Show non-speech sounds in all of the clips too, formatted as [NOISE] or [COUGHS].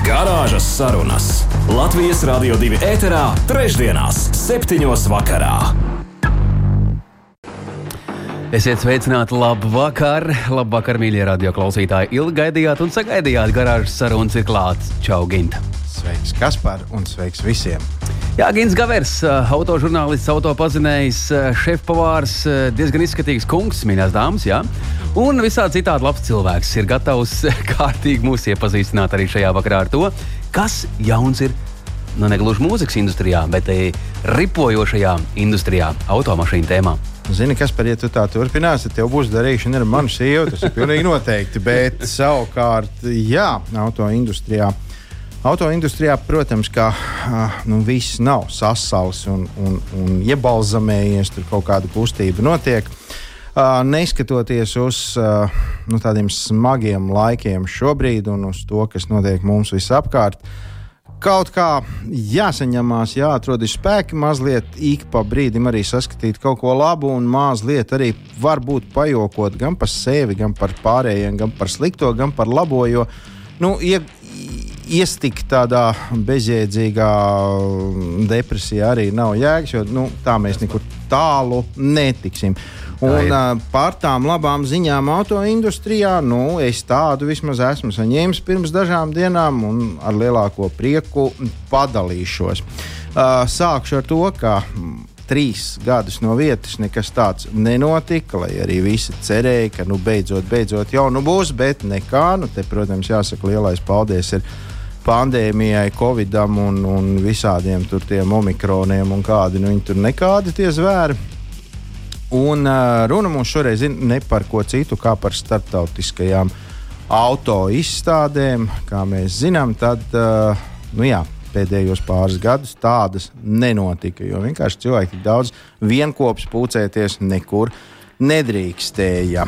Garāžas sarunas Latvijas Rādio 2 ēterā, trešdienās, septiņos vakarā. Esiet sveicināti, labu vakar, labu vakar, mīļie radio klausītāji. Ilgi gaidījāt un sagaidījāt, garāžas sarunas ir klāts. Čau, Ginta! Sveiks, Kaspar, un sveiks visiem! Jā, Gins Gavers, autožurnālists, autopazinējs, šefpavārs, diezgan izskatīgs kungs, mīļās dāmas, jā. Un visādi citādi labs cilvēks ir gatavs [LAUGHS] kārtīgi mūs iepazīstināt arī šajā vakarā ar to, kas jauns ir nu, ne gluži mūzikas industrijā, bet ripojošajā industrijā, automašīnu tēmā. Zini, kas par ja tu tā turpināsi, tev būs darīšana ar manu sievu. Tas ir pilnīgi noteikti. Bet savukārt, jā, autoindustrijā. Autoindustrijā, protams, ka nu, viss nav sasals un, un, un iebalzamējies, tur kaut kāda kustība notiek. Neskatoties uz nu, tādiem smagiem laikiem šobrīd un uz to, kas notiek mums visapkārt, kaut kā jāsaņemās, jāatrod spēki, mazliet ik pa brīdim arī saskatīt kaut ko labu un mazliet arī varbūt pajokot gan par sevi, gan par pārējiem, gan par slikto, gan par labo. Jo, nu, ie, iestikt tādā bezjēdzīgā depresijā arī nav jēgas, jo nu, tā mēs nekur tālu netiksim. Un uh, par tām labām ziņām autoindustrijā, nu, es tādu vismaz esmu saņēmis pirms dažām dienām, un ar lielāko prieku padalīšos. Uh, sākšu ar to, ka trīs gadus no vietas nekas tāds nenotika, lai arī visi cerēja, ka nu, beidzot, beidzot jau nu būs, bet nekā. Nu, te, protams, jāsaka lielais paldies. Ir, pandēmijai, covidam un, un visādiem tur tiem omikroniem un kādi nu, tur nekādi tie zvēri. Un uh, runa mums šoreiz ir ne par ko citu, kā par starptautiskajām auto izstādēm. Kā mēs zinām, tad uh, nu jā, pēdējos pāris gadus tādas nenotika. Jo vienkārši cilvēki tik daudz vienopus pūcēties nekur nedrīkstēja.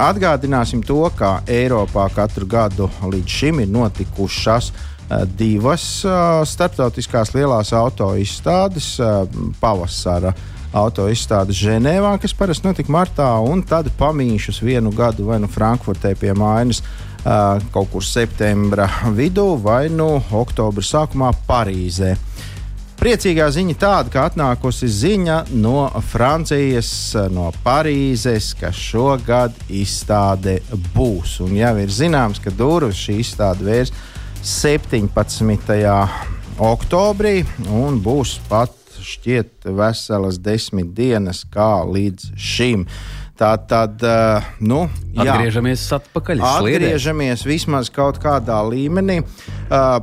Atgādināsim to, ka Eiropā katru gadu līdz šim ir notikušas divas starptautiskās lielās auto izstādes pavasara auto izstāde Ženēvā, kas parasti notika martā, un tad pamīšus vienu gadu vai nu Frankfurtē pie mājas. Kaut kur septembra vidū vai nu oktobra sākumā Parīzē. Priecīgā ziņa tāda, ka atnākusi ziņa no Francijas, no Parīzes, ka šogad izstāde būs. Un jau ir zināms, ka durvis šī izstāde vērs 17. oktobrī un būs pat šķiet veselas desmit dienas kā līdz šim. Tā tad, uh, nu, jā, atgriežamies atpakaļ. Atgriežamies vismaz kaut kādā līmenī. Uh,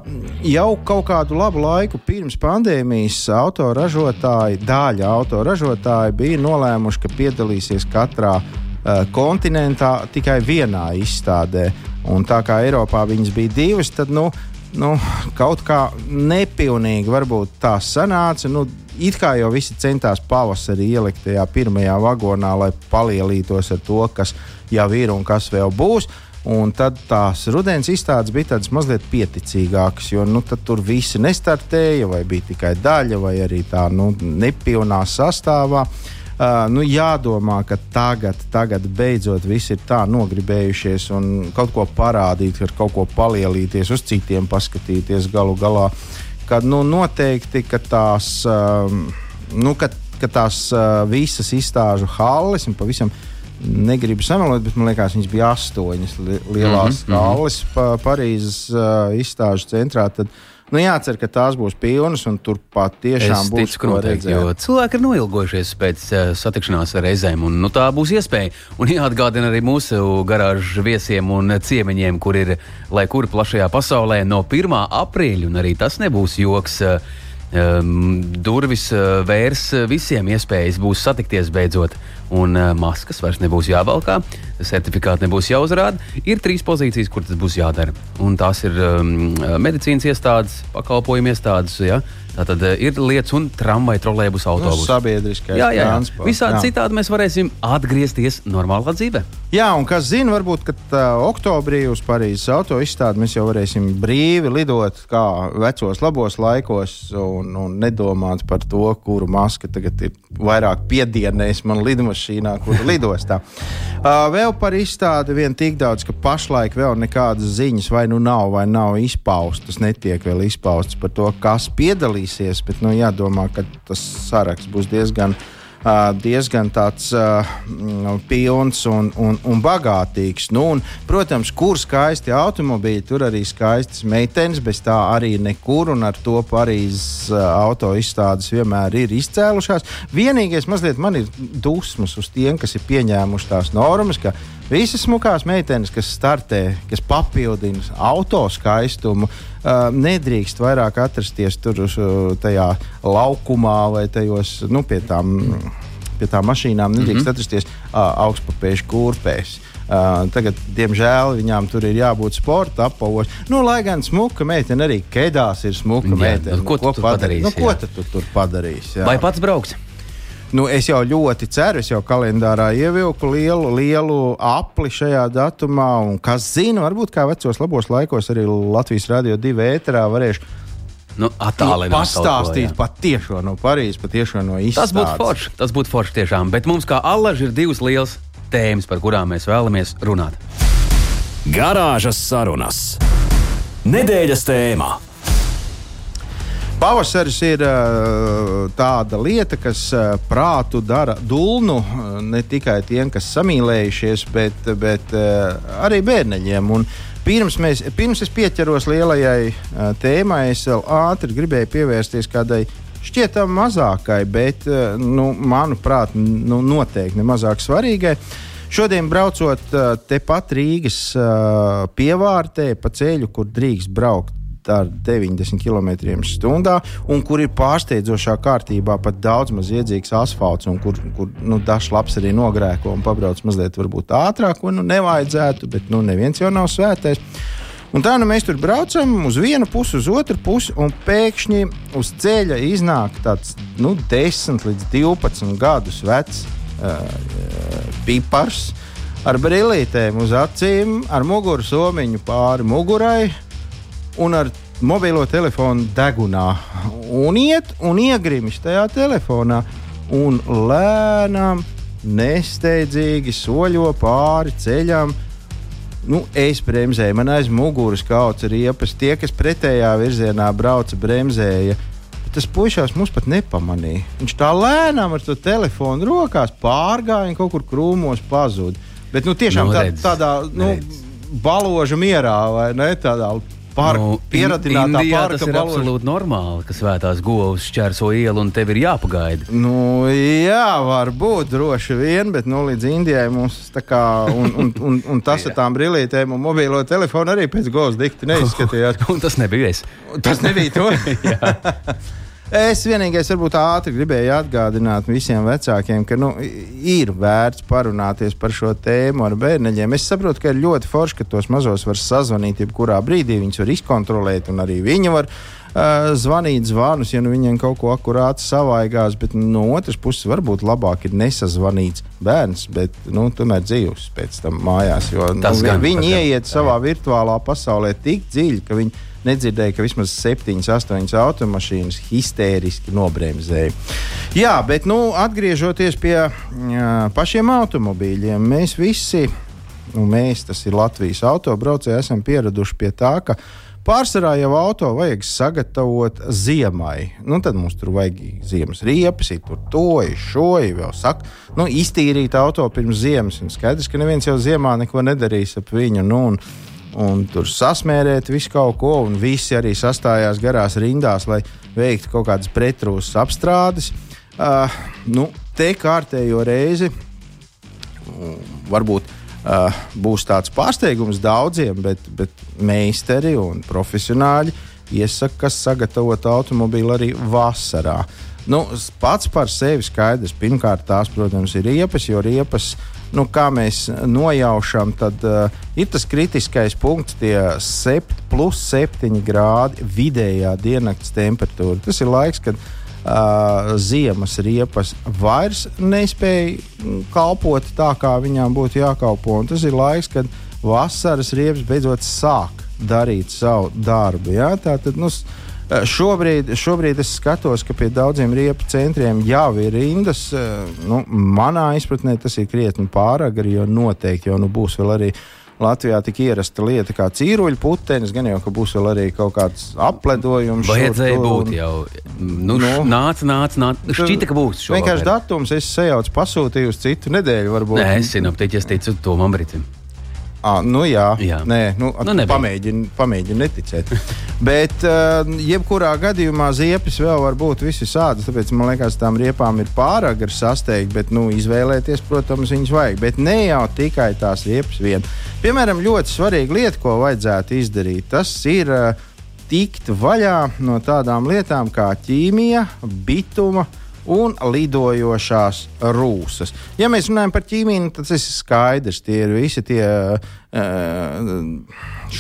jau kaut kādu labu laiku pirms pandēmijas autoražotāji, daļa autoražotāji bija nolēmuši, ka piedalīsies katrā uh, kontinentā tikai vienā izstādē. Un tā kā Eiropā viņas bija divas, tad nu, nu, kaut kā nepilnīgi varbūt tā sanāca. Nu, it kā jau visi centās pavasarī ielikt tajā pirmajā vagonā, lai palielītos ar to, kas jau ir un kas vēl būs. Un tad tās rudens izstādes bija tādas mazliet pieticīgākas, jo nu, tur visi nestartēja, vai bija tikai daļa, vai arī tā nu, nepilnā sastāvā. Uh, nu, jādomā, ka tagad, tagad beidzot viss ir tā nogribējušies un kaut ko parādīt, ar kaut ko palielīties, uz citiem paskatīties galu galā. Uh, ka nu, noteikti ka tās, um, nu, ka, ka tās uh, visas izstāžu halles un pavisam negribu samalot, bet man liekas, viņas bija astoņas lielās mm -hmm. halles pa, Parīzes uh, izstāžu centrā. Tad, Nu, jācer, ka tās būs pilnas un tur patiešām es būs redzēt. Cilvēki ir noilgojušies pēc uh, satikšanās reizēm, un nu, tā būs iespēja. Un jāatgādina arī mūsu garāžu viesiem un ciemiņiem, kur ir, lai kur plašajā pasaulē, no 1. aprīļa, un arī tas nebūs joks. Uh, durvis uh, vērs visiem iespējas būs satikties beidzot, un uh, maskas vairs nebūs jāvalkā, certifikāti nebūs jāuzrāda. Ir trīs pozīcijas, kur tas būs jādara. Un tās ir um, medicīnas iestādes, pakalpojumu iestādes, ja, Tātad uh, ir lietas un tramvai, trolēbus, Nu, autobusu. sabiedriskais jā, jā, jā. transports. Visādi jā. citādi mēs varēsim atgriezties normālā dzīvē. Jā, un kas zina, varbūt, ka uh, oktobrī uz Parīzes auto izstādi mēs jau varēsim brīvi lidot kā vecos labos laikos un, un nedomāt par to, kuru maska tagad ir vairāk piedienējis man lidmašīnā, kur lidostā. [LAUGHS] Uh, vēl par izstādi vien tik daudz, ka pašlaik vēl nekādas ziņas vai nu nav, vai nav izpaustas, netiek vēl izpaustas par to, kas piedalīsies, bet nu, jādomā, ka tas saraksts būs diezgan Uh, diezgan tāds uh, pilns un, un, un bagātīgs. Nu, un, protams, kur skaisti automobīļi, tur arī skaistas meitenes, bez tā arī nekur. Un ar to Parīzes uh, auto izstādes vienmēr ir izcēlušās. Vienīgais mazliet man ir dusmas uz tiem, kas ir pieņēmuši tās normas. Visas smukās meitenes, kas startē, kas papildina auto skaistumu, uh, nedrīkst vairāk atrasties tur uz uh, tajā laukumā vai tajos nu, pie tām, pie tām mašīnām. Nedrīkst mm -hmm. atrasties uh, augstpapēžu kurpēs. Uh, tagad, diemžēl, viņām tur ir jābūt sporta apavos. Nu, lai gan smuka meitene arī kedās ir smuka Jā, meitene. nu, ko tu tur padarīsi, Nu, ko tu tur, tur padarīsi? jā? Vai pats brauks? Nu, es jau ļoti ceru, es jau kalendārā ievilku lielu, lielu apli šajā datumā. Un, kas zina, varbūt kā vecos labos laikos arī Latvijas Rādio 2 ēterā varēšu Nu, nu, attālināt ko, pastāstīt jā. pat tiešo no Parīzes, pat tiešo no izstādes. Tas būtu forši. Tas būtu forši tiešām. Bet mums, kā allaži, ir divas lielas tēmas, par kurām mēs vēlamies runāt. Garāžas sarunas. Nedēļas tēmā. Pavasaris ir tāda lieta, kas prātu dara dulnu ne tikai tiem, kas samīlējušies, bet, bet arī bērneļiem. Un pirms, mēs, pirms es pieķeros lielajai tēmai, es vēl ātri gribēju pievērsties kādai šķietam mazākai, bet, nu, manuprāt, nu, noteikti ne mazāk svarīgai. Šodien braucot tepat Rīgas pievārtē pa ceļu, kur drīkst braukt ar 90 km/h, un kur ir pārsteidzošā kārtībā pat daudz maz iedzīgs asfalts, un kur, kur nu, dažs labs arī nogrēko un pabrauc mazliet ātrāk, ko nu, nevajadzētu, bet nu, neviens jau nav svētais. Un tā nu mēs tur braucam uz vienu pusi, uz otru pusi, un pēkšņi uz ceļa iznāk tāds nu, 10 līdz 12 gadus vecs uh, pipars ar brīvītēm uz acīm, ar muguru somiņu pāri mugurai un ar mobilo telefonu degunā. Un iet un iegrimst tajā telefonā. Un lēnām, nesteidzīgi soļo pāri ceļam. Nu, es bremzēju, man aiz muguras kaut kāda riepas. Tie, kas pretējā virzienā brauca, bremzēja. Tas puisis mums pat nepamanīja. Viņš tā lēnām ar to telefonu rokās pārgāja un kaut kur krūmos pazuda. Bet nu, tiešām Nu, tā, redz, tādā nu, redz. baloža mierā, vai ne? Tādā Pār, nu, pieradinātā Indijā parka tas ir baloža. absolūti normāli, ka svētās govs šķērso ielu un tev ir jāpagaida. Nu, jā, varbūt droši vien, bet nu, līdz Indijai mums tā kā. Un, un, un, un tas ar [LAUGHS] tām brīvītēm un mobilo telefonu arī pēc govs dikti neizskatījās. [LAUGHS] Un tas nebija es. Tas nebija to. [LAUGHS] es vienīgais, varbūt ātri gribēju atgādināt visiem vecākiem, ka nu, ir vērts parunāties par šo tēmu ar bērniem. Es saprotu, ka ir ļoti forši, ka tos mazos var sazvanīt, jebkurā brīdī viņus var izkontrolēt, un arī viņi var uh, zvanīt zvanus, ja nu viņiem kaut ko akurāti savaigās. Bet no otras puses, varbūt labāk ir nesazvanīts bērns, bet nu, tomēr dzīvs pēc tam mājās. Jo nu, gan, viņi ieiet savā virtuālā pasaulē tik dziļi, ka viņi nedzirdēja, ka vismaz 7, 8 automašīnas histēriski nobremzēja. Jā, bet nu, atgriežoties pie jā, pašiem automobīļiem, mēs visi, nu, mēs, tas ir Latvijas autobraucēji, esam pieraduši pie tā, ka Pārsvarā jau auto vajag sagatavot ziemai. Nu, tad mums tur vajag ziemas riepas, tur to, šo, vēl saka, nu, iztīrīt auto pirms ziemas. Un skaidrs, ka neviens jau ziemā neko nedarīs ap viņu. Nu, un, un tur sasmērēt visu kaut ko, un visi arī sastājās garās rindās, lai veiktu kaut kādas pretrūsas apstrādes. Uh, nu, te kārtējo reizi mm, varbūt uh, būs tāds pārsteigums daudziem, bet, bet meistari un profesionāļi iesaka, sagatavot automobīlu arī vasarā. Nu, pats par sevi skaidrs. Pirmkārt, tās, protams, ir riepas, jo riepas nu, kā mēs nojaušam, tad uh, ir tas kritiskais punkts, tie 7, plus 7 grādi vidējā diennakts temperatūra. Tas ir laiks, kad uh, ziemas riepas vairs nespēja kalpot tā, kā viņām būtu jākalpo. Un tas ir laiks, kad vasaras riepas beidzot sāk darīt savu darbu. Ja? Tā tad, nu, šobrīd, šobrīd es skatos, ka pie daudziem riepu centriem jau ir rindas. Nu, manā izpratnē tas ir krietni pārāk, jo noteikti jau nu, būs vēl arī. Latvijā tik ierasta lieta kā cīruļu putenis, gan jau, ka būs vēl arī kaut kāds apledojums. Vajadzēja šur, būt jau. Nu, nu, nāc, nāc, nāc. Šķita, ka būs. Vienkārši datums es sajaucu, pasūtīju uz citu nedēļu. Varbūt. Nē, es zinu, aptiķis ticu Tomam Brītim. Ah, nu jā, jā. Nē, nu, nu, pamēģini, pamēģini neticēt. [LAUGHS] Bet, uh, jebkurā gadījumā ziepes vēl var būt visi sādas. Tāpēc man liekas, tām riepām ir pārāk ar sasteigt, bet nu, izvēlēties, protams, viņas vajag. Bet ne jau tikai tās riepas vien. Piemēram, ļoti svarīga lieta, ko vajadzētu izdarīt, tas ir uh, tikt vaļā no tādām lietām kā ķīmija, bituma un lidojošās rūsas. Ja mēs runājam par ķīmiju, tad tas ir skaidrs. Tie ir visi tie uh,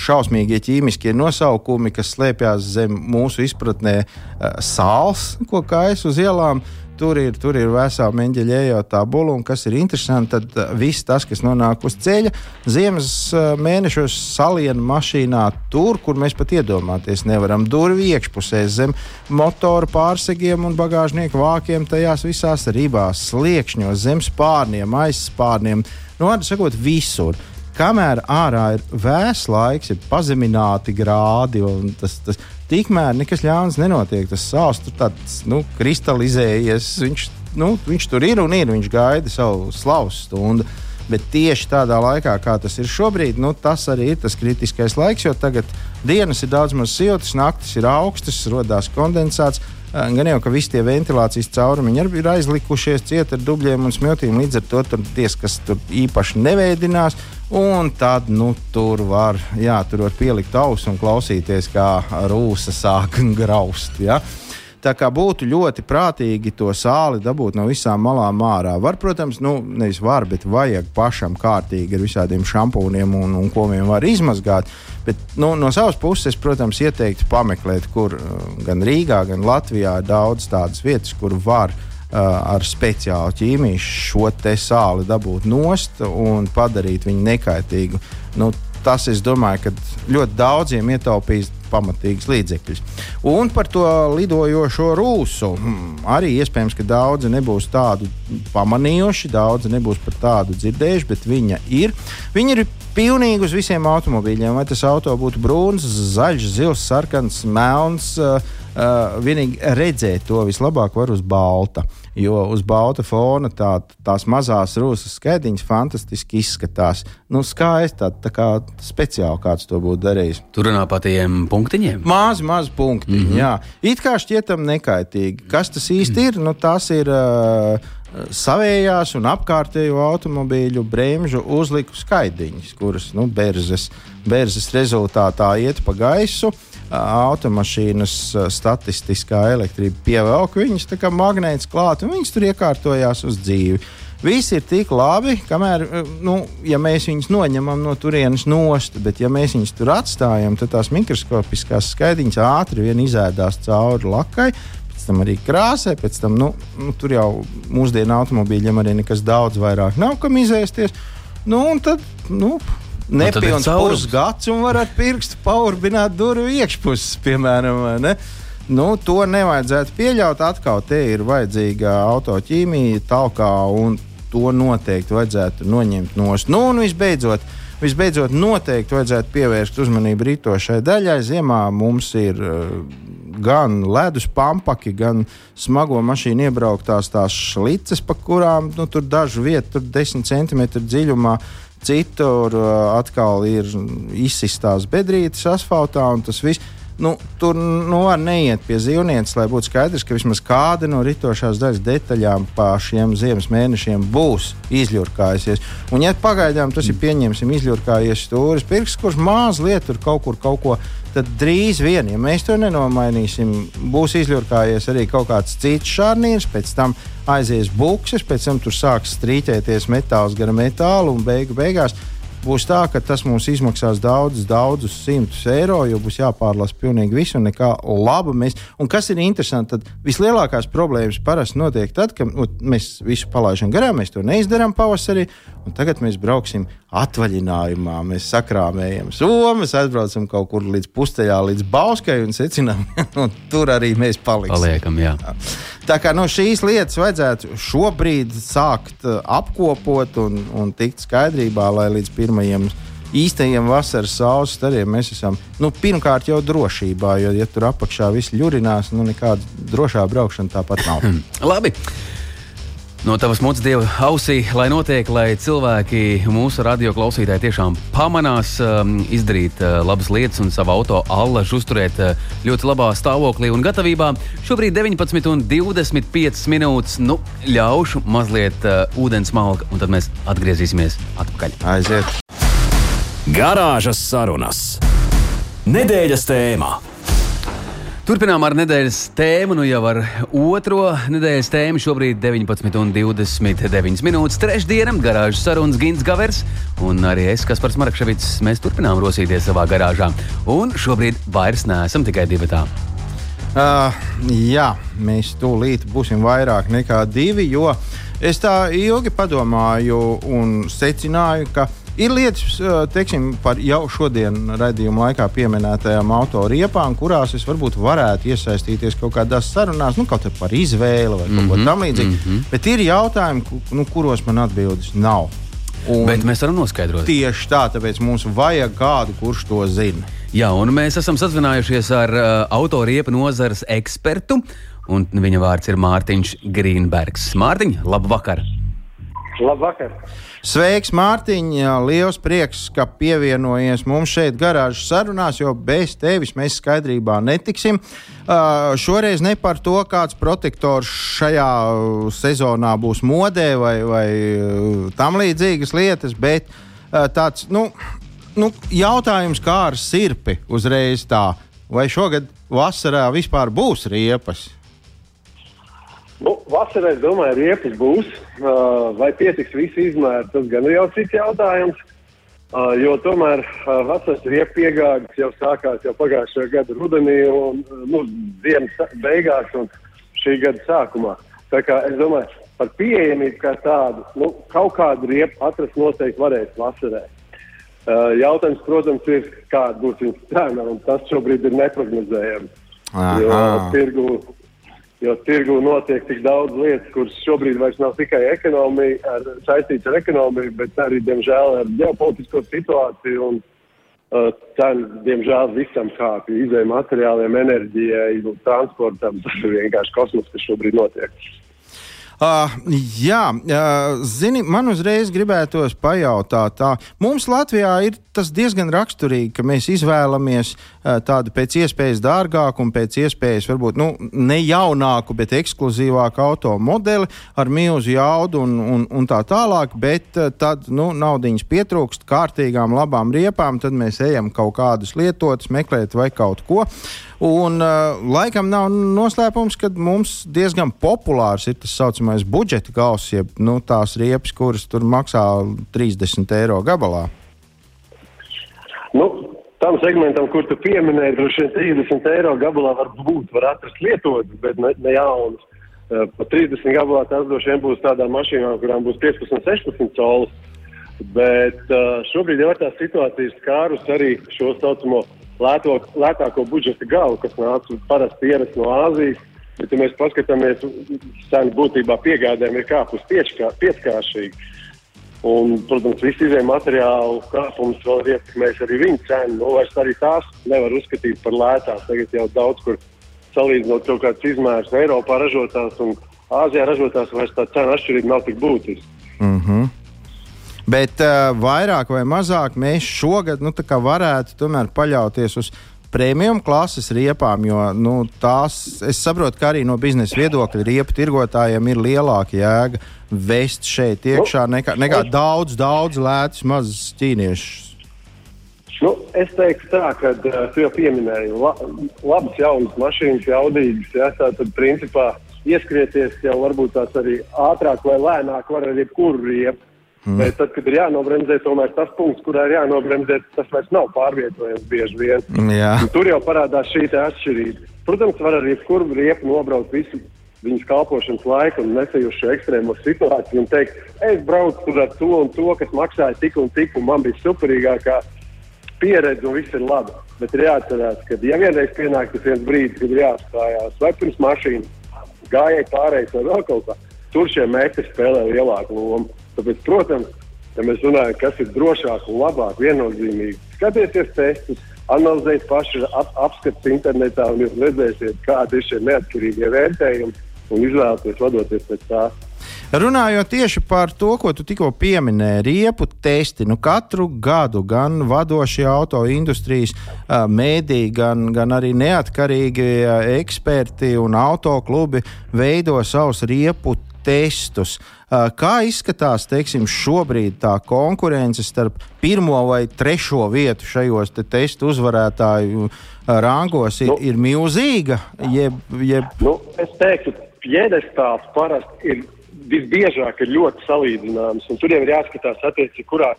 šausmīgie ķīmiskie nosaukumi, kas slēpjas zem mūsu izpratnē uh, sāls, ko kājas uz ielām. Uh, Tur ir, tur ir vesela meņģeļa ejot tabula, un kas ir interesanti, tad uh, viss tas, kas nonāk uz ceļa, ziemas uh, mēnešos saliena mašīnā tur, kur mēs pat iedomāties nevaram. Durvju iekšpusē zem motora pārsegiem un bagāžnieku vākiem, tajās visās ribās, sliekšņos, zem spārniem, aizspārniem. Nu, vārdu sakot, visur kamēr ārā ir vēss laiks, ir pazemināti grādi, tas, tas tikmēr nekas ļauns nenotiek. Tas sāls tur tāds nu, kristalizējies. Viņš, nu, viņš tur ir un ir. Viņš gaida savu slavas stundu. Bet tieši tādā laikā, kā tas ir šobrīd, nu, tas arī ir tas kritiskais laiks, jo tagad dienas ir daudz maz siltas, naktis ir augstas, radās kondensāts. Gan jau, ka visi tie ventilācijas caurumi ir aizlikušies ciet ar dubļiem un smiltīm. Līdz ar to tur tie, kas tur īpaši neveidinās, Un tad nu, tur, var, jā, tur var pielikt ausu un klausīties, kā rūsa sāk [LAUGHS] graust. Ja? Tā kā būtu ļoti prātīgi to sāli dabūt no visām malām ārā. Var, protams, nu, nevis var, bet vajag pašam kārtīgi ar visādiem šampūniem un, un ko viņam var izmazgāt. Bet nu, no savas puses, protams, ieteiktu pameklēt, kur gan Rīgā, gan Latvijā ir daudz tādas vietas, kur var Uh, ar speciālu ķīmiju šo sāli dabūt nost un padarīt viņu nekaitīgu. Nu, tas, es domāju, ka ļoti daudziem ietaupīs pamatīgs līdzekļus. Un par to lidojošo rūsu. Hmm, arī iespējams, ka daudzi nebūs tādu pamanījuši, daudzi nebūs par tādu dzirdējuši, bet viņa ir. Viņa ir pilnīgi uz visiem automobīļiem. Vai tas auto būtu brūns, zaļš, zils, sarkans, melns. Uh, Uh, vienīgi redzēt to vislabāk var uz balta. Jo uz balta fona tā, tās mazās rūsas skaidiņas fantastiski izskatās. Nu, skaisti, tā, tā kā speciāli kāds to būtu darījis. Tur runā par tiem punktiņiem. Mazi, mazi punktiņi. Mm -hmm. Jā, it kā šķietam nekaitīgi. Kas tas īsti mm -hmm. ir? Nu, tas ir. Uh, savējās un apkārtējo automobīļu bremžu uzliku skaidiņas, kuras nu, berzes, berzes rezultātā iet pa gaisu. Uh, automašīnas statistiskā elektrība pievelk viņus kā magnēts klāt, un viņas tur iekārtojās uz dzīvi. Viss ir tik labi, kamēr, nu, ja mēs viņus noņemam no turienes nost, bet ja mēs viņus tur atstājam, tad tās mikroskopiskās skaidiņas ātri vien izēdās cauri lakai, pēc tam arī krāsai, pēc tam nu, nu, tur jau mūsdienu automobīļiem arī nekas daudz vairāk nav kam izēsties. Nu, un tad, nu, nepilns pusgads un var ar pirkstu paurbināt durvju iekšpuses, piemēram. Ne? Nu, to nevajadzētu pieļaut. Atkal te ir vajadzīga autoķīmija, talkā, un to noteikti vajadzētu noņemt no stūra. Nu, un visbeidzot, visbeidzot, noteikti vajadzētu pievērst uzmanību rītošai daļai. Ziemā mums ir uh, gan ledus pampaki, gan smago mašīnu iebrauktās tās šlices, pa kurām nu, tur dažu vietu, tur 10 cm dziļumā Citur uh, atkal ir izsistās bedrītes asfaltā, un tas viss. Nu, tur nu, var neiet pie zīvnieces, lai būtu skaidrs, ka vismaz kāda no ritošās daļas detaļām pa šiem ziemas mēnešiem būs izļurkājusies. Un, ja pagaidām tas ir pieņemsim, izļurkājies stūris pirks, kurš mazliet tur kaut kur kaut ko. Tad drīz vien, ja mēs to nenomainīsim, būs izļurkājies arī kaut kāds cits šārnīrs, pēc tam aizies bukses, pēc tam tur sāks strīķēties metāls gar metālu un beigu beigās būs tā, ka tas mums izmaksās daudzus, daudzus simtus eiro, jo būs jāpārlasa pilnīgi viss un nekā laba. Mēs, un kas ir interesanti, tad vislielākās problēmas parasti notiek tad, kad nu, mēs visu palaidām garām, mēs to neizdarām pavasarī, un tagad mēs brauksim atvaļinājumā. Mēs sakrāmējam somas, aizbraucam kaut kur līdz pusteļā, līdz Bauskai un secinām, [LAUGHS] ka tur arī mēs paliksim. Paliekam, jā. Tā kā no šīs lietas vajadzētu šobrīd sākt uh, apkopot un, un tikt skaidrībā, lai līdz pirmajiem īstajiem vasaras saules stariem mēs esam nu, pirmkārt jau drošībā, jo, ja tur apakšā viss ļurinās, nu nekāda drošā braukšana tāpat nav. [COUGHS] Labi. No tavas mutes dieva ausī, lai notiek, lai cilvēki, mūsu radio klausītāji, tiešām pamanās um, izdarīt uh, labas lietas un savu auto allažu uzturēt uh, ļoti labā stāvoklī un gatavībā. Šobrīd 19,25 minūtes. Nu, ļaušu mazliet uh, ūdens malka, un tad mēs atgriezīsimies atpakaļ. Aiziet! Garāžas sarunas. Nedēļas tēmā. Turpinām ar nedēļas tēmu, nu jau ar otro nedēļas tēmu. Šobrīd 19,29 minūtes. Trešdiena, garāžas sarunas Gins Gavers un arī es, Kaspars Marakševits. Mēs turpinām rosīties savā garāžā. Un šobrīd vairs neesam tikai divi tā. Uh, jā, mēs tūlīt būsim vairāk nekā divi, jo es tā ilgi padomāju un secināju, ka ir lietas, teiksim, par jau šodien raidījuma laikā pieminētajām autoriepām, kurās es varbūt varētu iesaistīties kaut kādās sarunās, nu, kaut par izvēli vai mm -hmm, kaut ko Mhm, tamlīdzīgu. Mm -hmm. Bet ir jautājumi, nu, kuros man atbildes nav. Un Bet mēs varam noskaidrot. tieši tā, tāpēc mums vajag kādu, kurš to zina. Jā, un mēs esam sazinājušies ar uh, autoriepa nozares ekspertu, un viņa vārds ir Mārtiņš Grīnbergs. Mārtiņ, labvakar! Labvakar! Sveiks, Mārtiņ! Liels prieks, ka pievienojies mums šeit garāžas sarunās, jo bez tevis mēs skaidrībā netiksim. Uh, šoreiz ne par to, kāds protektors šajā sezonā būs modē vai, vai tam līdzīgas lietas, bet uh, tāds nu, nu, jautājums kā ar sirpi uzreiz tā. Vai šogad vasarā vispār būs riepas? Nu, vasarā, es domāju, riepas būs. Uh, vai pietiks visi izmēri, tas gan ir jau cits jautājums. Uh, jo tomēr uh, vasaras riepas piegādes jau sākās jau pagājušajā gada rudenī un uh, nu, ziemas beigās un šī gada sākumā. Tā kā es domāju, par pieejamību kā tādu, nu, kaut kādu riepu atrast noteikti varēs vasarā. Uh, jautājums, protams, ir, kāda būs viņas cena, un tas šobrīd ir neprognozējams. Jo tirgu, jo tirgu notiek tik daudz lietas, kuras šobrīd vairs nav tikai ekonomija, ar, saistīts ar ekonomiju, bet arī, diemžēl, ar ģeopolitisko situāciju. Un, uh, cenas, diemžēl, visam kāpj. Izējai materiāliem, enerģijai, transportam. Tas ir vienkārši kosmos, kas šobrīd notiek. Uh, jā, uh, zini, man uzreiz gribētos pajautāt, tā mums Latvijā ir tas diezgan raksturīgi, ka mēs izvēlamies uh, tādu pēc iespējas dārgāku un pēc iespējas varbūt nu, ne jaunāku, bet ekskluzīvāku automobili ar milzu jaudu un, un, un tā tālāk, bet uh, tad nu, naudiņas pietrūkst kārtīgām, labām riepām, tad mēs ejam kaut kādus lietotus, meklēt vai kaut ko. Un, uh, laikam nav noslēpums, ka mums diezgan populārs ir tas saucamais budžeta gals, jeb nu, tās riepas, kuras tur maksā 30 eiro gabalā. Nu, tam segmentam, kur tu pieminēji, droši vien 30 eiro gabalā var būt, var atrast lietotus, bet ne, ne jaunus. Uh, pa 30 gabalā tas droši vien būs tādām mašīnām, kurām būs 15, 16 solis. Bet uh, šobrīd jau ir tā situācija skārus arī šo saucamo lēto, lētāko budžeta galu, kas nāca parasti ierast no Āzijas. Bet, ja mēs paskatāmies, cena būtībā piegādēm ir kāpus pieckāršīgi. Un, protams, visi izējai materiālu kāpums vēl ir ietekmējis arī viņu cenu. Nu, vairs arī tās nevar uzskatīt par lētās. Tagad jau daudz kur salīdzinot kaut kādas izmērs Eiropā ražotās un Āzijā ražotās, vairs tā cena atšķirība nav tik būtiska. Mm -hmm. Bet uh, vairāk vai mazāk mēs šogad nu, varētu tomēr paļauties uz premium klases riepām, jo nu, tās, es saprotu, ka arī no biznesa viedokļa riepu tirgotājiem ir lielāka jēga vest šeit iekšā nekā, nekā daudz, daudz lētus mazus ķīniešus. Nu, es teiktu, tā, ka uh, tu jau pieminēji, la, labas jaunas mašīnas, jaudīgas. Ja, tā tad, principā, ieskrieties jau varbūt tās arī ātrāk vai lēnāk var ar jebkuru riepu. Mm. Bet tad, kad ir jānobremzē, tomēr tas punkts, kurā ir jānobremzē, tas vairs nav pārvietojams bieži vien. Jā. Un tur jau parādās šī atšķirība. Protams, var ar jebkuru riepu nobraukt visu viņas kalpošanas laiku un nesajušu ekstrēmo situāciju un teikt, es braucu tur ar to un to, kas maksāja tik un tik, un man bija superīgākā pieredze un viss ir labi. Bet ir jāatcerās, ka ja vienreiz pienāk tas viens brīdis, kad ir jāstājās vai pirms mašīnas, gājēji pārējais vai vēl kaut kā, tur šie metri spēlē lielāku lomu. Tāpēc, protams, ja mēs runājam, kas ir drošāk un labāk, viennozīmīgi, skatieties testus, analizējiet paši ap, apskats internetā un jūs redzēsiet, kādi ir šie neatkarīgie vērtējumi un izvēlēties vadoties pēc tā. Runājot tieši par to, ko tu tikko pieminēji, riepu testi. Nu, katru gadu gan vadošie auto industrijas mēdī, gan, gan arī neatkarīgi eksperti un autoklubi veido savus riepu testus. Kā izskatās teiksim, šobrīd tā konkurence starp pirmo vai trešo vietu šajos te testu uzvarētāju rangos ir, nu, ir milzīga? Jeb, jeb... Nu, es teiktu, piedestāls parasti ir visbiežāk ir ļoti salīdzināms. Tur jau ir jāskatās, attiecīgi, kurā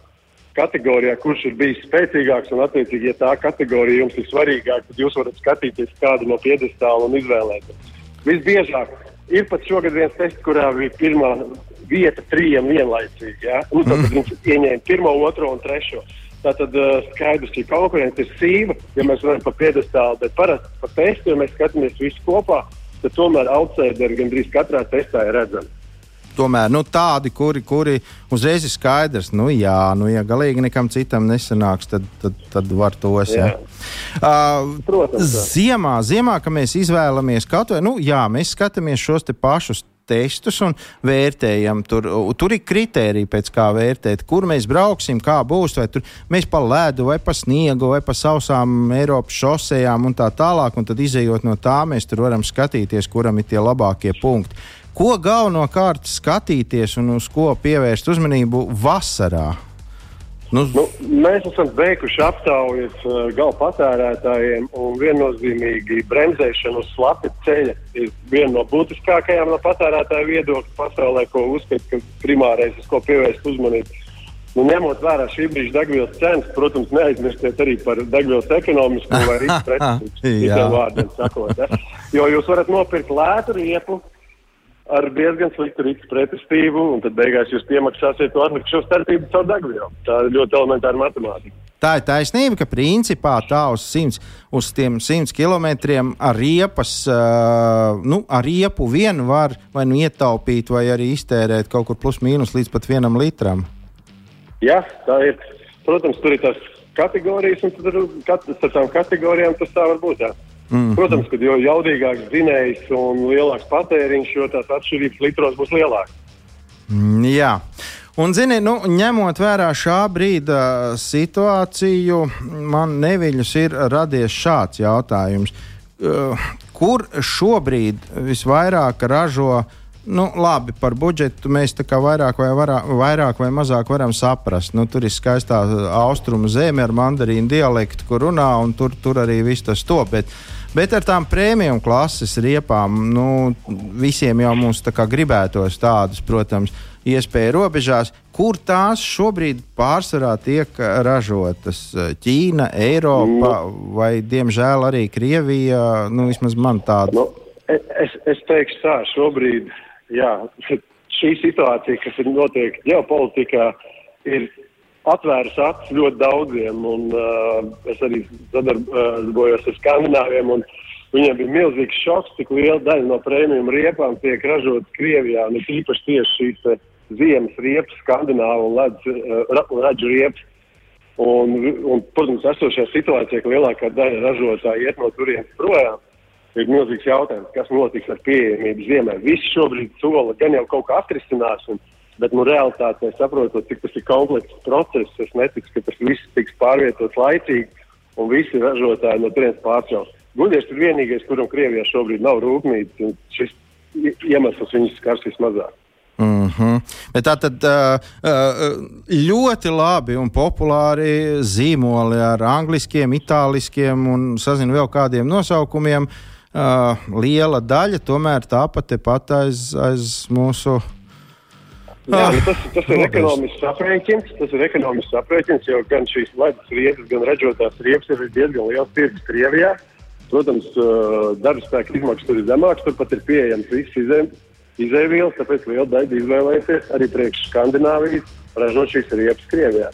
kategorijā, kurš ir bijis spēcīgāks. Un, attiecīgi, ja tā kategorija jums ir svarīgāka, tad jūs varat skatīties kādu no piedestāla un izvēlēties. Visbiežāk ir pat šogad viens tests, kurā bija pirmā vieta trijiem vienlaicīgi. Ja? Un, tad mm. viņš ieņēma pirmo, otro un trešo. Tātad uh, skaidrs, ka konkurence ir sīva, ja mēs runājam par piedestālu, bet parasti par testu, ja mēs skatāmies visu kopā, tad tomēr outsideri gandrīz katrā testā ir redzami tomēr nu, tādi, kuri, kuri uzreiz ir skaidrs, nu, jā, nu, ja galīgi nekam citam nesanāks, tad, tad, tad var tos. Jā. Ja. Uh, Protams, ziemā, ziemā, kad mēs izvēlamies vai, nu, jā, mēs skatāmies šos te pašus testus un vērtējam. Tur, tur ir kriteriji, pēc kā vērtēt, kur mēs brauksim, kā būs. Vai tur mēs pa ledu, vai pa sniegu, vai pa sausām Eiropas šosejām un tā tālāk. Un tad, izējot no tā, mēs tur varam skatīties, kuram ir tie labākie punkti. Ko galvenokārt skatīties un uz ko pievērst uzmanību vasarā? Nu, nu, mēs esam veikuši aptaujas uh, gala patērētājiem, un viennozīmīgi bremzēšana uz slapja ceļa ir viena no būtiskākajām no patērētāja viedokļa pasaulē, ko uzskata, ka primārais, uz ko pievērst uzmanību. Nu, ņemot vērā šī brīža degvielas cenas, protams, neaizmirstiet arī par degvielas ekonomisku vai [LAUGHS] [LAUGHS] sakot. Ja? Jo jūs varat nopirkt lētu riepu, ar diezgan sliktu rītu pretestību, un tad beigās jūs piemaksāsiet to atlikušo starpību caur degvielu. Tā ir ļoti elementāra matemātika. Tā ir taisnība, ka principā tā uz, 100, uz tiem 100 km ar riepas, nu, ar riepu vienu var vai nu ietaupīt, vai arī iztērēt kaut kur plus mīnus līdz pat vienam litram. Jā, tā ir. Protams, tur ir tās kategorijas, un tur katrs ar tām kategorijām tas tā var būt. Jā. Mm. Protams, ka jo jaudīgāks dzinējs un lielāks patēriņš, jo tās atšķirības litros būs lielākas. Mm, jā. Un, zini, nu, ņemot vērā šā brīda situāciju, man neviļus ir radies šāds jautājums. Uh, kur šobrīd visvairāk ražo? Nu, labi, par budžetu mēs tā kā vairāk vai, varā, vairāk vai mazāk varam saprast. Nu, tur ir skaistā austrumu zeme ar mandarīnu dialektu, kur runā, un tur, tur arī viss tas top. Bet, uh, Bet ar tām prēmiju klases riepām, nu, visiem jau mums tā kā gribētos tādas, protams, iespēju robežās, kur tās šobrīd pārsvarā tiek ražotas. Ķīna, Eiropa mm. vai, diemžēl, arī Krievija. Nu, vismaz man tāda. Nu, es, es teikšu tā, šobrīd, jā, šī situācija, kas ir notiek ģeopolitikā, ir atvērs acis ļoti daudziem. Un, uh, es arī sadarbojos ar skandināviem. Viņiem bija milzīgs šoks, cik liela daļa no prēmiju riepām tiek ražotas Krievijā. Un īpaši tieši šīs ziemas riepas, skandināvu un uh, raģu riepas. Un, un, protams, esošajā situācijā, ka lielākā daļa ražotāju iet no turienes projām, ir milzīgs jautājums, kas notiks ar pieejamību ziemē. Visi šobrīd sola gan jau kaut kā atrisinās. Un, Bet nu, realitātē, saprotot, cik tas ir komplekss process, es neticu, ka tas viss tiks pārvietots laicīgi. un visi ražotāji no turienes pārcelt. Guļies ir vienīgais, kuram Krievijā šobrīd nav rūpnīca, un šis iemesls viņus skars vismazāk. Mm -hmm. Bet tā tad ļoti labi un populāri zīmoli ar angļuiskiem, itāliskiem un sazinu vēl kādiem nosaukumiem. Liela daļa tomēr tāpat tepat aiz, aiz mūsu. Jā, nu tas, tas ir ekonomisks aprēķins. Tas ir ekonomisks aprēķins, jo gan šīs ledus riepas, gan ražotās riepas ir diezgan liels tirgus Krievijā. Protams, darba spēka izmaksas tur ir zemākas, turpat ir pieejams viss izē- izēvielas, tāpēc liela daļa izvēlēsies arī priekš Skandināvijas ražot šīs riepas Krievijā.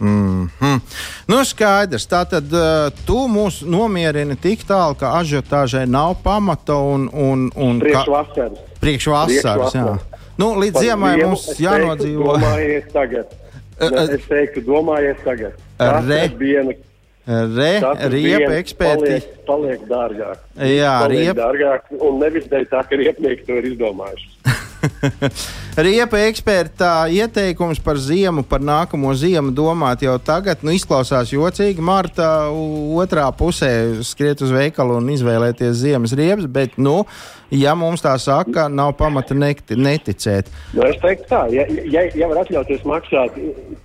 Mm -hmm. Nu, skaidrs. Tātad uh, tu mūs nomierini tik tālu, ka ažiotāžai nav pamata un, un, un Priekš ka- vasaras. priekš vasaras. Jā. Nu, līdz Par ziemai mums jānodzīvo. Domājies tagad. [LAUGHS] Ne, eh, Es teiktu, domājies tagad. Re. Diena Re, riepa eksperti. Paliek, paliek dārgāk. Jā, paliek riepa. dārgāk. Un nevis dēļ tā, ka riepnieki to ir izdomājuši. [LAUGHS] Riepa eksperta ieteikums par ziemu, par nākamo ziemu domāt jau tagad. Nu, izklausās jocīgi. Marta otrā pusē skriet uz veikalu un izvēlēties ziemas riepas, bet, nu, ja mums tā saka, nav pamata nekti, neticēt. Nu, es teiktu, tā, ja, ja, ja var atļauties maksāt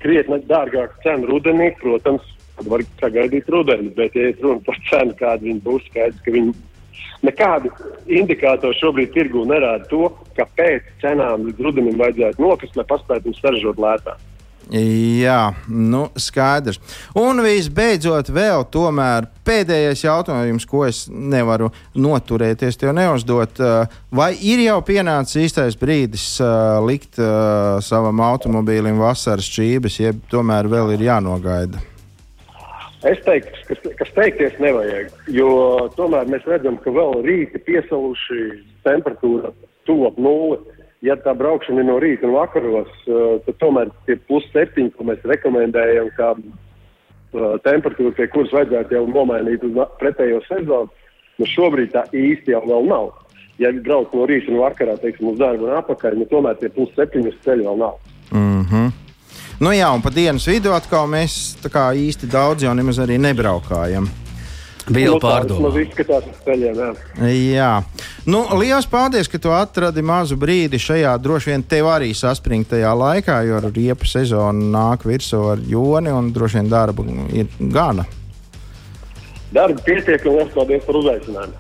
krietni dārgāku cenu rudenī, protams, tad var sagaidīt rudeni. Bet, ja runa par cenu, kāda viņa būs, skaidrs, ka viņi nekādi indikātori šobrīd tirgū nerāda to, ka pēc cenām līdz rudenim vajadzētu nokrist, lai paspētu viņus saražot lētāk. Jā, nu, skaidrs. Un visbeidzot, vēl pēdējais jautājums, ko es nevaru noturēties, tev neuzdot. uh, Vai ir jau pienācis īstais brīdis uh, likt uh, savam automobīlim vasaras čības, jeb tomēr vēl ir jānogaida? Es teiktu, ka, ka steigties nevajag, jo tomēr mēs redzam, ka vēl rīti piesaluši temperatūra tuvu nulli. Ja tā braukšana ir no rīta un vakaros, eh, tad tomēr tie plus septiņi, ko mēs rekomendējam, kā eh, temperatūra, pie kuras vajadzētu jau nomainīt uz pretējo sezonu, nu šobrīd tā īsti jau vēl nav. Ja brauc no rīta un vakarā, teiksim, uz darbu un apakaļ, nu tomēr tie plus septiņi uz ceļa vēl nav. Mm -hmm. Nu jā, un pa dienas vidu atkal mēs tā kā īsti daudz jau nemaz arī nebraukājam. Vielu Nu, tā vismaz pārdomā. izskatās uz ceļiem, jā. Nu, liels paldies, ka tu atradi mazu brīdi šajā droši vien tev arī saspringtajā laikā, jo riepu sezona nāk virsū ar joni un droši vien darba ir gana. Darba pietiek un liels paldies par uzaicinājumu.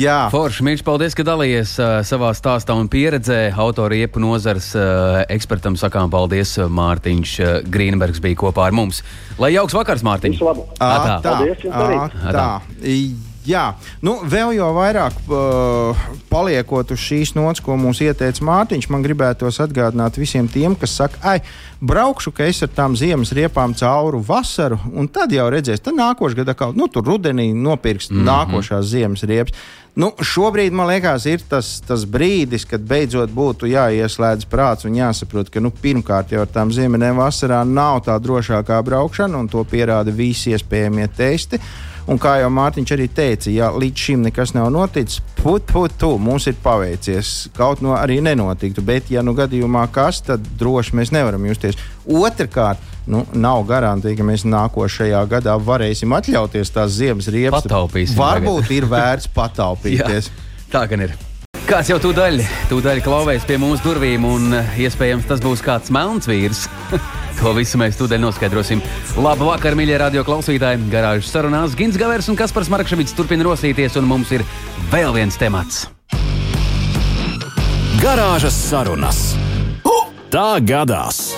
Jā, Forši, Mīļš, paldies, ka dalījies uh, savā stāstā un pieredzē. Autoriepu nozars uh, ekspertam sakām paldies. Mārtiņš uh, Grīnbergs bija kopā ar mums. Lai jauks vakars, Mārtiņ! Visu labu! Ā, tā. Paldies jums arī. Jā, nu, vēl jau vairāk uh, paliekot uz šīs nots, ko mums ieteica Mārtiņš, man gribētos atgādināt visiem tiem, kas saka, ai, braukšu, ka es ar tām ziemas riepām cauru vasaru, un tad jau redzēs, tad nākošais gads, kā nu, tur rudenī nopirks mm -hmm. nākošās ziemas riepas. Nu, šobrīd man liekas, ir tas, tas brīdis, kad beidzot būtu jāieslēdz prāts un jāsaprot, ka nu, pirmkārt jau ar tām ziemeņiem vasarā nav tā drošākā braukšana, un to pierāda visi iespējamie testi. Un kā jau Mārtiņš arī teica, ja līdz šim nekas nav noticis, put, put, tu, mums ir paveicies. Kaut no arī nenotiktu, bet, ja nu gadījumā kas, tad droši mēs nevaram justies. Otrakārt, nu, nav garantija, ka mēs nākošajā gadā varēsim atļauties tās ziemas riepas. Pataupīsim Varbūt ir vērts pataupīties. [LAUGHS] tā gan ir. Kāds jau tūdaļ, tūdaļ klauvēs pie mūsu durvīm, un eh, iespējams tas būs kāds melns vīrs. [LAUGHS] to visu mēs tūdaļ noskaidrosim. Labu vakaru, mīļie radio klausītāji! Garāžas sarunās Gins Gavers un Kaspars Markevits turpina rosīties, un mums ir vēl viens temats. Garāžas sarunas. Tā gadās!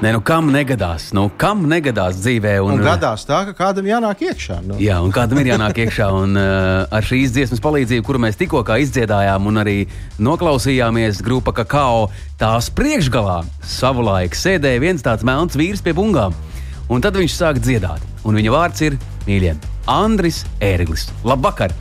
Nē, nu kam negadās? Nu, kam negadās dzīvē? Un gadās tā, ka kādam jānāk iekšā. Nu. Jā, un kādam ir jānāk iekšā. Un, uh, ar šīs dziesmas palīdzību, kuru mēs tikko izdziedājām un arī noklausījāmies, grupa Kakao, tās priekšgalā savulaik sēdēja viens tāds melns vīrs pie bungām. Un tad viņš sāk dziedāt. Un viņa vārds ir mīļie Andris Ērglis. Labvakar!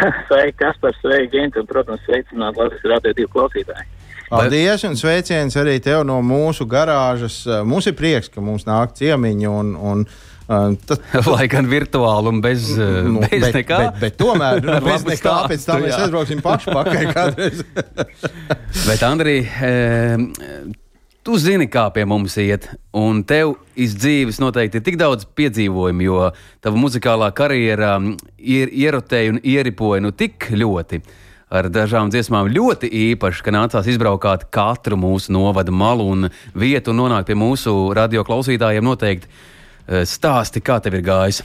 [LAUGHS] Sveiki, Kaspar, sveiki, Gint, un, protams, sveicināt Latvijas radio divu klausītāju. Paldies un sveiciens arī tev no mūsu garāžas. Mums ir prieks, ka mums nāk ciemiņi. Un, un, uh, tad, [LAUGHS] Lai gan virtuāli un bez, uh, nu, bez bet, nekā. bet, bet tomēr nu, [LAUGHS] bez nekā pēc tam stāstu, mēs aizbrauksim paši pakaļ [LAUGHS] kādreiz. Bet, Andri, Tu zini, kā pie mums iet, un tev iz dzīves noteikti ir tik daudz piedzīvojumu, jo tava muzikālā karjera ir ierotēja un ieripoja nu tik ļoti. Ar dažām dziesmām ļoti īpaši, ka nācās izbraukāt katru mūsu novada malu un vietu un nonākt pie mūsu radio klausītājiem. Noteikti eh, stāsti, kā tev ir gājis.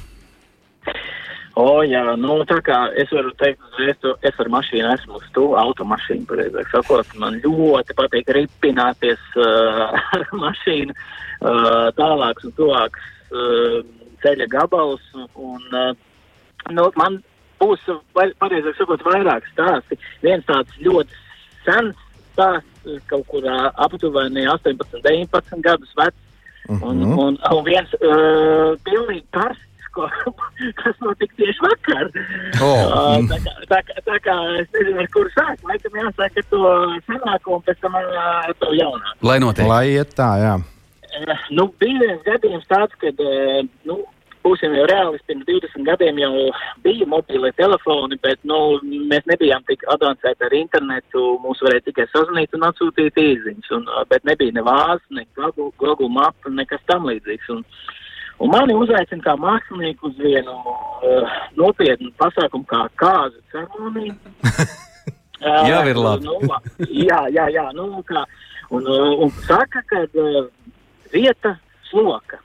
O, jā, nu, tā kā es varu teikt, es, es ar mašīnu esmu stūra, automašīnu, pareizāk sakot, man ļoti patīk ripināties uh, [LAUGHS] ar mašīnu uh, tālāks un tuvāks uh, ceļa gabals, un, uh, nu, man būs, vai, pareizāk sakot, vairāk stāsti. Viens tāds ļoti sens stāsts, kaut kur aptuveni 18, 19 gadus vecs, Mhm. un, un, un viens uh, pilnīgi karsts, [LAUGHS] kas notika tieši vakar. Oh. Uh, tā, kā, tā, kā, tā kā es nezinu, ar kuru sākt. Laikam jāsaka to senāko un pēc tam uh, to jaunāko. Lai notiek. Lai iet tā, jā. Uh, nu, bija viens gadījums tāds, kad, uh, nu, būsim jau reāli, pirms 20 gadiem jau bija mobīlie telefoni, bet, nu, mēs nebijām tik avansēti ar internetu, mūs varēja tikai sazvanīt un atsūtīt īziņas, un, bet nebija ne vāzes, ne Google, Google Maps, nekas tam līdzīgs. Un, Un mani uzaicina kā mākslinieku uz vienu uh, nopietnu pasākumu, kā kāzu ceremoniju. [LAUGHS] Uh, Jau ir labi. Nu, jā, jā, jā. Nu, kā, un, un saka, ka uh, vieta sloka.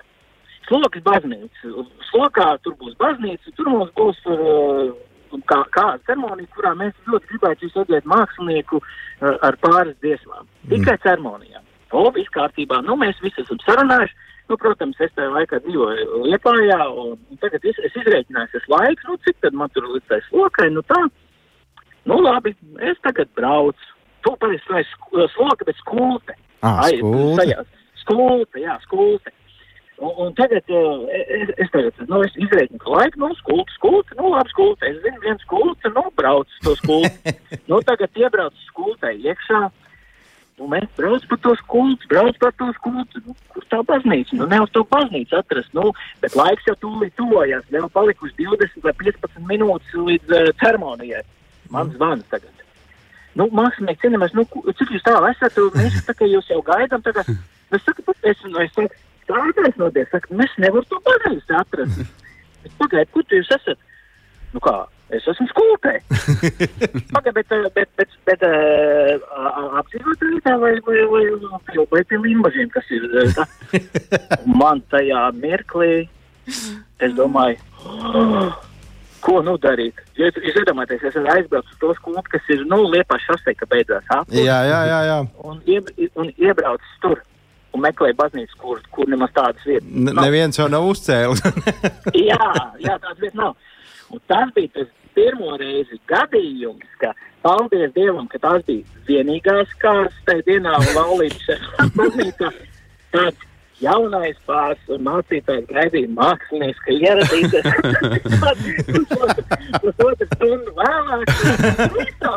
Slokas baznīca. Slokā tur būs baznīca, tur mums būs uh, kā, kā ceremonija, kurā mēs ļoti gribētu jūs redzēt mākslinieku uh, ar pāris dziesmām. Tikai ceremonijā. O, viss kārtībā. Nu, mēs visi esam sarunājuši. Nu, protams, es tajā laikā dzīvoju Lietpājā, un, tagad es, es izrēķināju, es laiku, nu, cik tad man tur līdzais lokai, nu tā. Nu, labi, es tagad braucu. Tu parasti vai sloka, bet skulte. Ah, Ai, skulte. tajā. Skulte, jā, skulte. Un, un tagad uh, es, es, tagad, nu, es izreikinu, ka laika, nu, skulte, skulte, nu, labi, skulte. Es zinu, viens skulte, nu, brauc to skulte. [LAUGHS] nu, tagad iebrauc skultei iekšā. Nu, mēs braucam par to skultu, braucam par to skultu. Nu, kur tā baznīca? Nu, ne uz to baznīcu atrast. Nu, bet laiks jau tūlīt tuvojas. Vēl palikuši 20 vai 15 minūtes līdz uh, ceremonijai. Man zvans tagad. Nu, mākslinieki, cienījamies, nu, cik jūs tālu esat? Mēs tā kā jūs jau gaidām. Tagad, [LAUGHS] es saku, pat es, nu, es saku, tā ir taisnoties. Saku, mēs nevaram to baznīcu atrast. [LAUGHS] Pagaidu, kur jūs esat? Nu kā, es esmu skolotē. [LAUGHS] Pagaidu, bet, eh, bet, bet, bet uh, apdzīvot vietā vai, vai, vai, vai, vai pie limbažiem, kas ir. eh, Tā. Un [LAUGHS] Man tajā mirklī, es domāju, "Oh, [GASPS] ko nu darīt? Ja jūs iedomājaties, es esmu aizbraucis uz to skolu, kas ir, nu, liepā šosei, ka beidzās apli Jā, jā, jā. jā. un, ieb, un iebraucis tur. Un meklēja baznīcu, kur, kur nemaz tādas vietas N nav. neviens jau nav uzcēlis. [LAUGHS] Jā, jā tādas vietas nav. Un tas bija tas pirmo reizi gadījums, ka paldies Dievam, ka tās bija vienīgās kārtas tajā dienā un laulības baznīcā. Tāds jaunais pāris un mācītājs gaidīja mākslinieks, ka ieradīsies [LAUGHS] pusotru stundu vēlāk. Visā,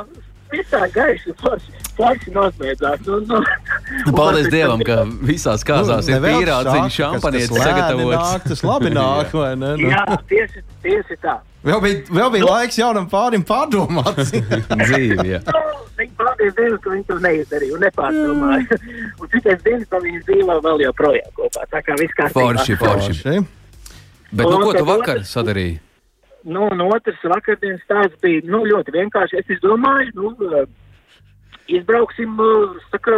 visā gaiši forši, forši nosbeidzās. Nu, nu, un Paldies man Dievam, ka visās kāzās ir Nevelk pīrādziņš, saka, kas- šampanietis sagatavots. Nāk, tas labi [LAUGHS] nāk, vai ne? Nu. Jā, tieši, tieši tā. Vēl bija, vēl bija laiks jaunam pārim pārdomāt. [LAUGHS] Dzīvi, jā. Nu, Viņi paldies Dievam, ka viņi to neizdarīja un nepārdomāja. [LAUGHS] un es zinu, ka viņi dzīvo vēl joprojām kopā. Tā kā viss kārtībā. Forši, forši. Bet nu, ko tu vakar sadarīji? Nu, un otrs vakardienas stāsts bija nu, ļoti vienkārši. Es izdomāju, nu, izbrauksim eh, saka,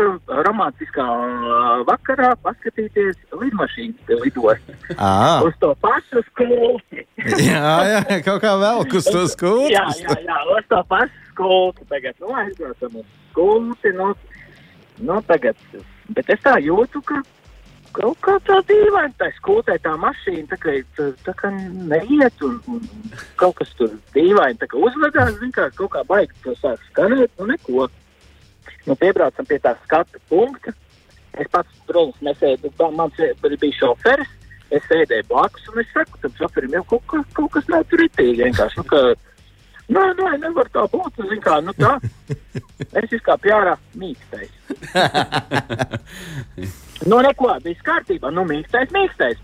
romantiskā eh, vakarā, paskatīties lidmašīnas pie lidostas. Uz to pašu skulti. [LAUGHS] jā, jā, kaut kā vēl uz to skūpstu. jā, jā, jā, uz to pašu skulti. Tagad, nu, aizbraucam uz skulti. Nu, nu, tagad, bet es tā jūtu, ka kaut kā tā dīvaini, tā skultē tā mašīna, tā kā, tā, tā kā neiet un, un kaut kas tur dīvaini, tā kā uzvedās, zin kā, kaut kā baigi to sāk skanēt, nu neko. Nu, piebraucam pie tā skatu punkta. Es pats, protams, nesēdu, man bija šoferis, es sēdēju blakus un es saku, tam šoferim jau kaut, kas- kaut kas nav ritīgi, vienkārši, nu, ka, nē, nē, nevar tā būt, zin kā, nu tā. Es izkāpu ārā mīkstais. [LAUGHS] Nu, neko, viss kārtībā. Nu, mīkstais, mīkstais.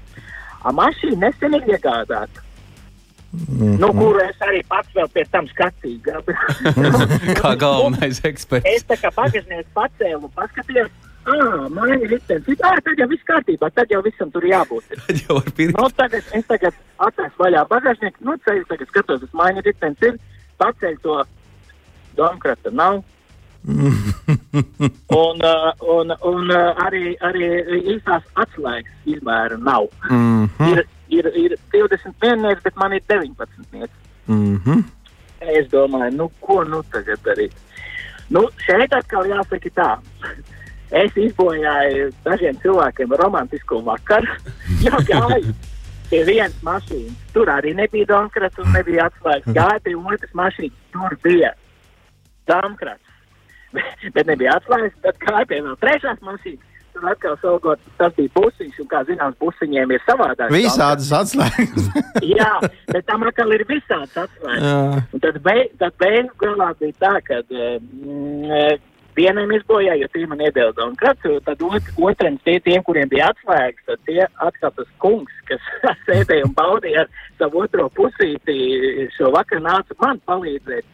A mašīna nesen ir iegādāta. Mhm. Nu, kuru es arī pats vēl pēc tam skatīju. [LAUGHS] Kā galvenais eksperts. es tā kā bagāžnieks pacēlu paskatījos. ah, maiņa ritenis. Ah, tad jau viss kārtībā, tad jau visam tur jābūt. ir. [LAUGHS] Tad jau var pirkt. Nu, tagad es tagad atvērsu vaļā bagāžnieku, nu, ceļu tagad skatos, uz maiņa ritenis ir, paceļ to domkrata nav. [LAUGHS] [LAUGHS] un, uh, un, un uh, arī, arī īstās atslēgas izmēra nav. Mm -hmm. Ir, ir, ir 21 mērķis, bet man ir 19 mērķis. Mm -hmm. Es domāju, nu, ko nu tagad darīt? Nu, šeit atkal jāsaka tā. Es izbojāju dažiem cilvēkiem romantisko vakaru. [LAUGHS] Jā, gāju pie vienas mašīnas. Tur arī nebija domkrats un nebija atslēgas. Gāju pie otras mašīnas. Tur bija domkrats. Bet, nebija atslēgas. Tad pie vēl trešās mašīnas. Tur atkal savukārt tas bija busiņš, un kā zināms, busiņiem ir savādāk. Visādas atslēgas. [LAUGHS] Jā, bet tam atkal ir visāds atslēgas. Tad, beig, tad beigu galā bija tā, ka mm, vienam izbojāja, jo tie man iedeva un kratu, tad ot, otram tie, tiem, kuriem bija atslēgas, tad tie atkal tas kungs, kas [LAUGHS] sēdēja un baudīja ar savu otro pusīti šo vakaru nāca man palīdzēt.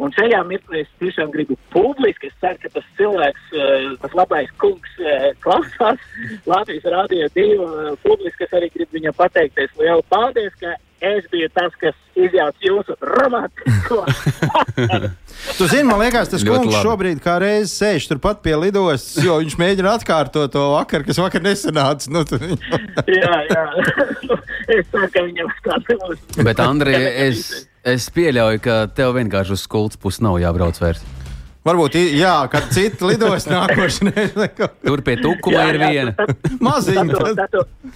Un šajā mirklī es tiešām gribu publiski, es ceru, ka tas cilvēks, eh, tas labais kungs eh, klausās Latvijas Rādio 2 eh, publiski, es arī gribu viņam pateikties lielu paldies, ka es biju tas, kas izjauc jūsu romantisko. [LAUGHS] Tu zini, man liekas, tas kungs šobrīd kā reiz sēž turpat pie lidostas, jo viņš mēģina atkārtot to vakaru, kas vakar nesanāca. Nu, [LAUGHS] jā, jā. [LAUGHS] es ceru, ka viņam tāds būs. Bet, Andrej, es, es pieļauju, ka tev vienkārši uz skultas puses nav jābrauc vairs. Varbūt, jā, kad citi lidos nākošais. [LAUGHS] Tur pie tukuma ir viena. [LAUGHS] Maziņa.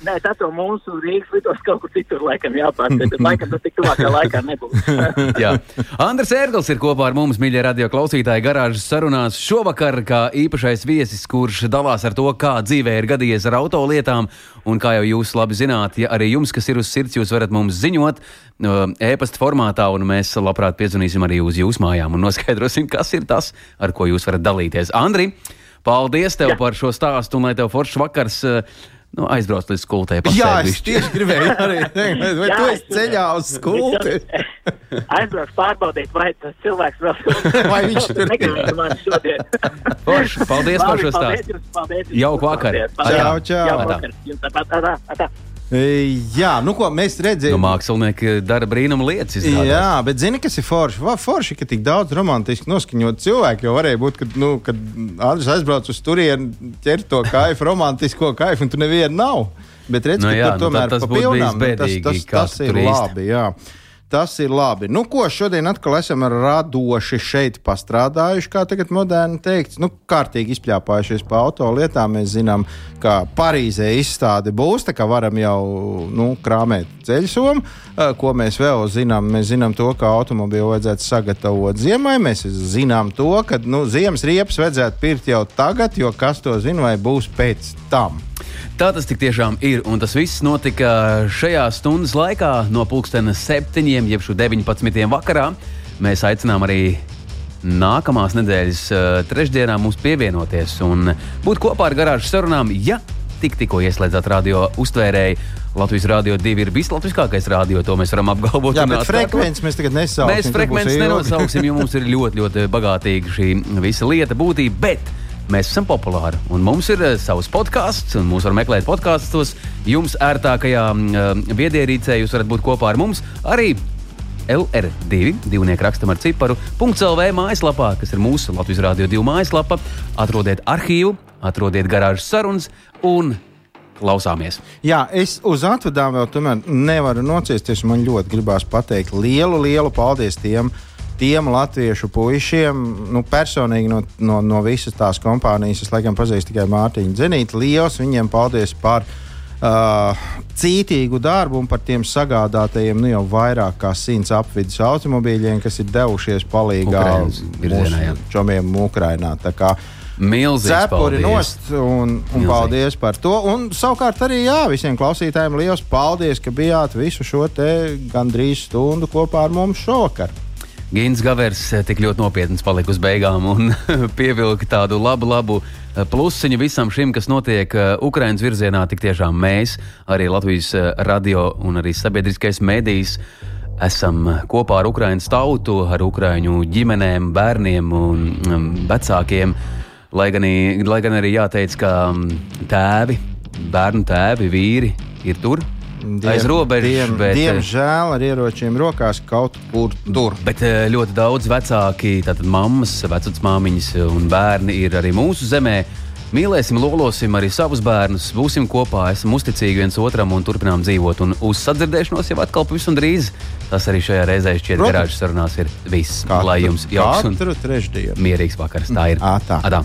Nē, tā to mūsu Rīgas lidos kaut kur citur laikam bet laikam tas tik tuvākā laikā nebūs. [LAUGHS] Jā. Andris Ērgls ir kopā ar mums, mīļie radio klausītāji, garāžas sarunās šovakar, kā īpašais viesis, kurš dalās ar to, kā dzīvē ir gadījies ar autolietām. Un kā jau jūs labi zināt, ja arī jums, kas ir uz sirds, jūs varat mums ziņot uh, e-pasta formātā, un mēs labprāt piezvanīsim arī uz jūsu mājām un noskaidrosim, kas ir tas, ar ko jūs varat dalīties. Andri, paldies tev Jā. par šo stāstu, un lai tev foršs vakars uh, nu, aizbrauc līdz skultē. Jā, es tieši gribēju arī teikt, vai Jā, tu es- esi ceļā uz skulti? [LAUGHS] Aizbrauks pārbaudīt, vai tas cilvēks vēl [LAUGHS] Vai viņš tur ir? negaidīja mani šodien. Forši, paldies par šo paldies stāstu. Jauku vakaru. Čau, čau. Jauku vakaru. Jums tāpat, atā, atā. E, Jā, nu ko mēs Nu, redzējām. mākslinieki dara brīnumu lietas. izrādās. Jā, bet zini, kas ir forši? Va, forši, ka tik daudz romantiski noskaņot cilvēku. Jo varēja būt, ka, nu, kad Andris aizbrauc uz turieni, ķer to kaifu, romantisko kaifu, un tu nevienu nav. Bet redz, Nu ka jā, tur nu tomēr tad tas būtu bijis nu, tas, bēdīgi, tas, tas tu ir labi. Jā. Tas ir labi. Nu, ko šodien atkal esam radoši šeit pastrādājuši, kā tagad moderni teikts. Nu, kārtīgi izpļāpājušies pa auto lietām. Mēs zinām, ka Parīzē izstāde būs, tā kā varam jau nu, krāmēt ceļsomu. Eh, Ko mēs vēl zinām? Mēs zinām to, ka automobīlu vajadzētu sagatavot ziemai. Mēs zinām to, ka nu, ziemas riepas vajadzētu pirkt jau tagad, jo kas to zina, vai būs pēc tam. Tā tas tiešām ir, un tas viss notika šajā stundas laikā, no pulkstenes septiņiem, jeb šo 19. vakarā. Mēs aicinām arī nākamās nedēļas uh, trešdienā mums pievienoties un būt kopā ar garāžas sarunām, ja tik, tikko ieslēdzat radio uztvērēji. Latvijas Rādio 2 ir vislatviskākais radio, to mēs varam apgalvot. Jā, bet frekvences mēs tagad nesaucam. Mēs frekvences nenosauksim, jo mums ir ļoti, ļoti bagātīga šī visa lieta, būtība. Bet mēs esam populāri un mums ir uh, savs podkāsts, un mūs var meklēt podkāstos. Jums ērtākajā uh, viedierīcē jūs varat būt kopā ar mums arī. LR2, divnieku rakstam ar ciparu, .CLV mājaslapā, kas ir mūsu Latvijas Rādio 2 mājaslapa. Atrodiet arhīvu, atrodiet garāžas sarunas un klausāmies. Jā, es uz atvadām vēl tomēr nevaru nociesties. Man ļoti gribās pateikt lielu, lielu paldies tiem. Tiem latviešu puišiem, nu, personīgi no, no, no visas tās kompānijas, es laikam pazīstu tikai Mārtiņu Zenītu. Liels viņiem paldies par uh, cītīgu darbu un par tiem sagādātajiem nu, jau vairāk kā simts apvidus automobīļiem, kas ir devušies mūsu čomiem kā Milzīgs Cepuri nost un, un Milzīgi. paldies par to. Un savukārt arī jā, visiem klausītājiem liels paldies, ka bijāt visu šo te gandrīz stundu kopā ar mums šovakar. Gins Gavers eh, tik ļoti nopietns palika uz beigām un [LAUGHS] pievilka tādu labu, labu eh, plusiņu visam šim, kas notiek eh, Ukraiņas virzienā. Tik tiešām mēs, arī Latvijas radio un arī sabiedriskais medijs, esam kopā ar Ukraiņas tautu, ar Ukraiņu ģimenēm, bērniem un um, vecākiem. Lai gan, lai gan arī jāteic, ka mm, tēvi, bērnu tēvi, vīri ir tur aiz robežas. diem, bet, eh, diemžēl ar ieročiem rokās kaut kur tur. Bet eh, ļoti daudz vecāki, tātad mammas, vecmāmiņas un bērni ir arī mūsu zemē. Mīlēsim, lolosim arī savus bērnus, būsim kopā, esam uzticīgi viens otram un turpinām dzīvot. Un uz sadzirdēšanos jau atkal pavisam drīz. Tas arī šajā reizē šķiet, garāžas sarunās ir viss. Katru- Lai jums jauks un mierīgs vakars. Tā ir. Ā, tā. Adā.